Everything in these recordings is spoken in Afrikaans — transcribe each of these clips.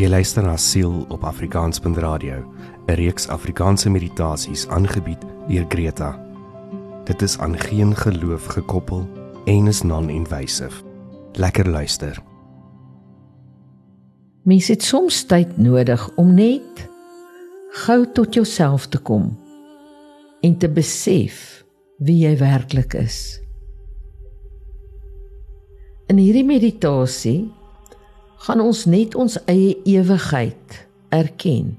Jy luister na Siel op Afrikaans.radio, 'n reeks Afrikaanse meditasies aangebied deur Greta. Dit is aan geen geloof gekoppel en is non-invasive. Lekker luister. Mens het soms tyd nodig om net gou tot jouself te kom en te besef wie jy werklik is. In hierdie meditasie gaan ons net ons eie ewigheid erken.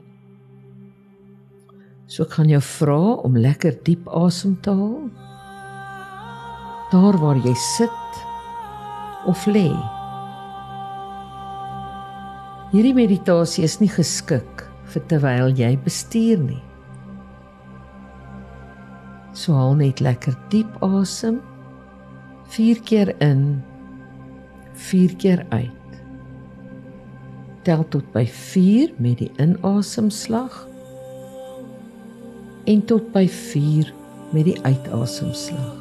So ek gaan jou vra om lekker diep asem te haal. Daar waar jy sit of lê. Hierdie meditasie is nie geskik vir terwyl jy bestuur nie. So haal net lekker diep asem. 4 keer in 4 keer uit. Tel tot by 4 met die inasemslag en tot by 4 met die uitasemslag.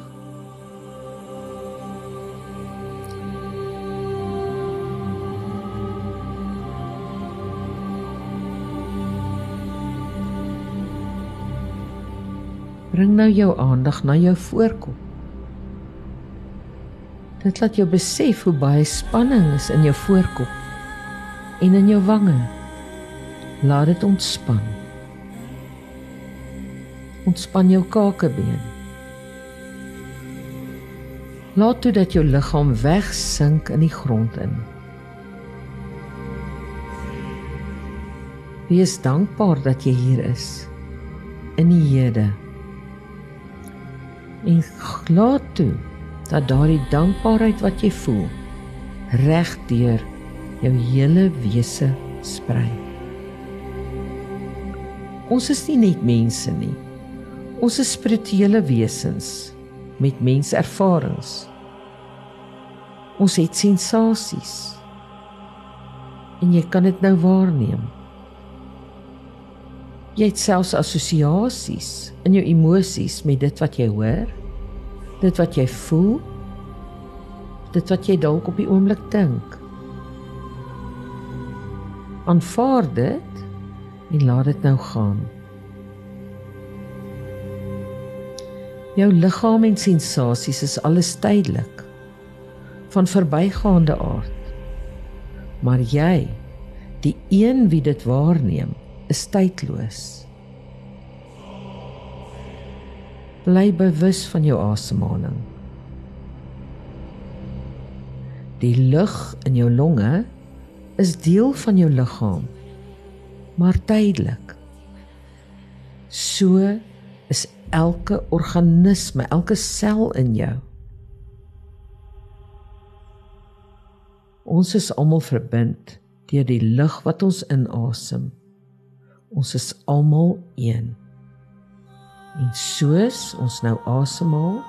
Bring nou jou aandag na jou voorkop. Dit laat jou besef hoe baie spanning is in jou voorkop en in jou wange. Laat dit ontspan. Ontspan jou kakebeen. Laat toe dat jou liggaam wegsink in die grond in. Wees dankbaar dat jy hier is in die hede. En laat toe dat daardie dankbaarheid wat jy voel regdeur jou hele wese sprei. Ons is nie net mense nie. Ons is spirituele wesens met menservarings. Ons het sensasies. En jy kan dit nou waarneem. Jy het selfs assosiasies in jou emosies met dit wat jy hoor dit wat jy voel dit wat jy dalk op die oomblik dink aanvaar dit en laat dit nou gaan. Jou liggaam en sensasies is alles tydelik. Van verbygaande aard. Maar jy die een wie dit waarneem is tydloos. Bly bewus van jou asemhaling. Die lug in jou longe is deel van jou liggaam, maar tydelik. So is elke organisme, elke sel in jou. Ons is almal verbind deur die lug wat ons inasem. Ons is almal een. En soos ons nou asemhaal,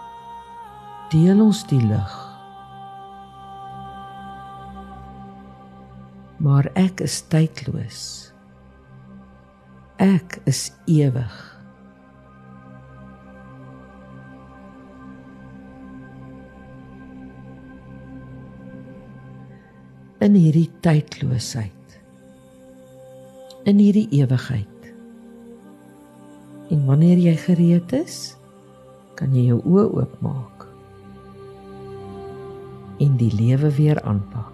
deel ons die lug. Maar ek is tydloos. Ek is ewig. In hierdie tydloosheid. In hierdie ewigheid. En wanneer jy gereed is, kan jy jou oë oopmaak en die lewe weer aanpak.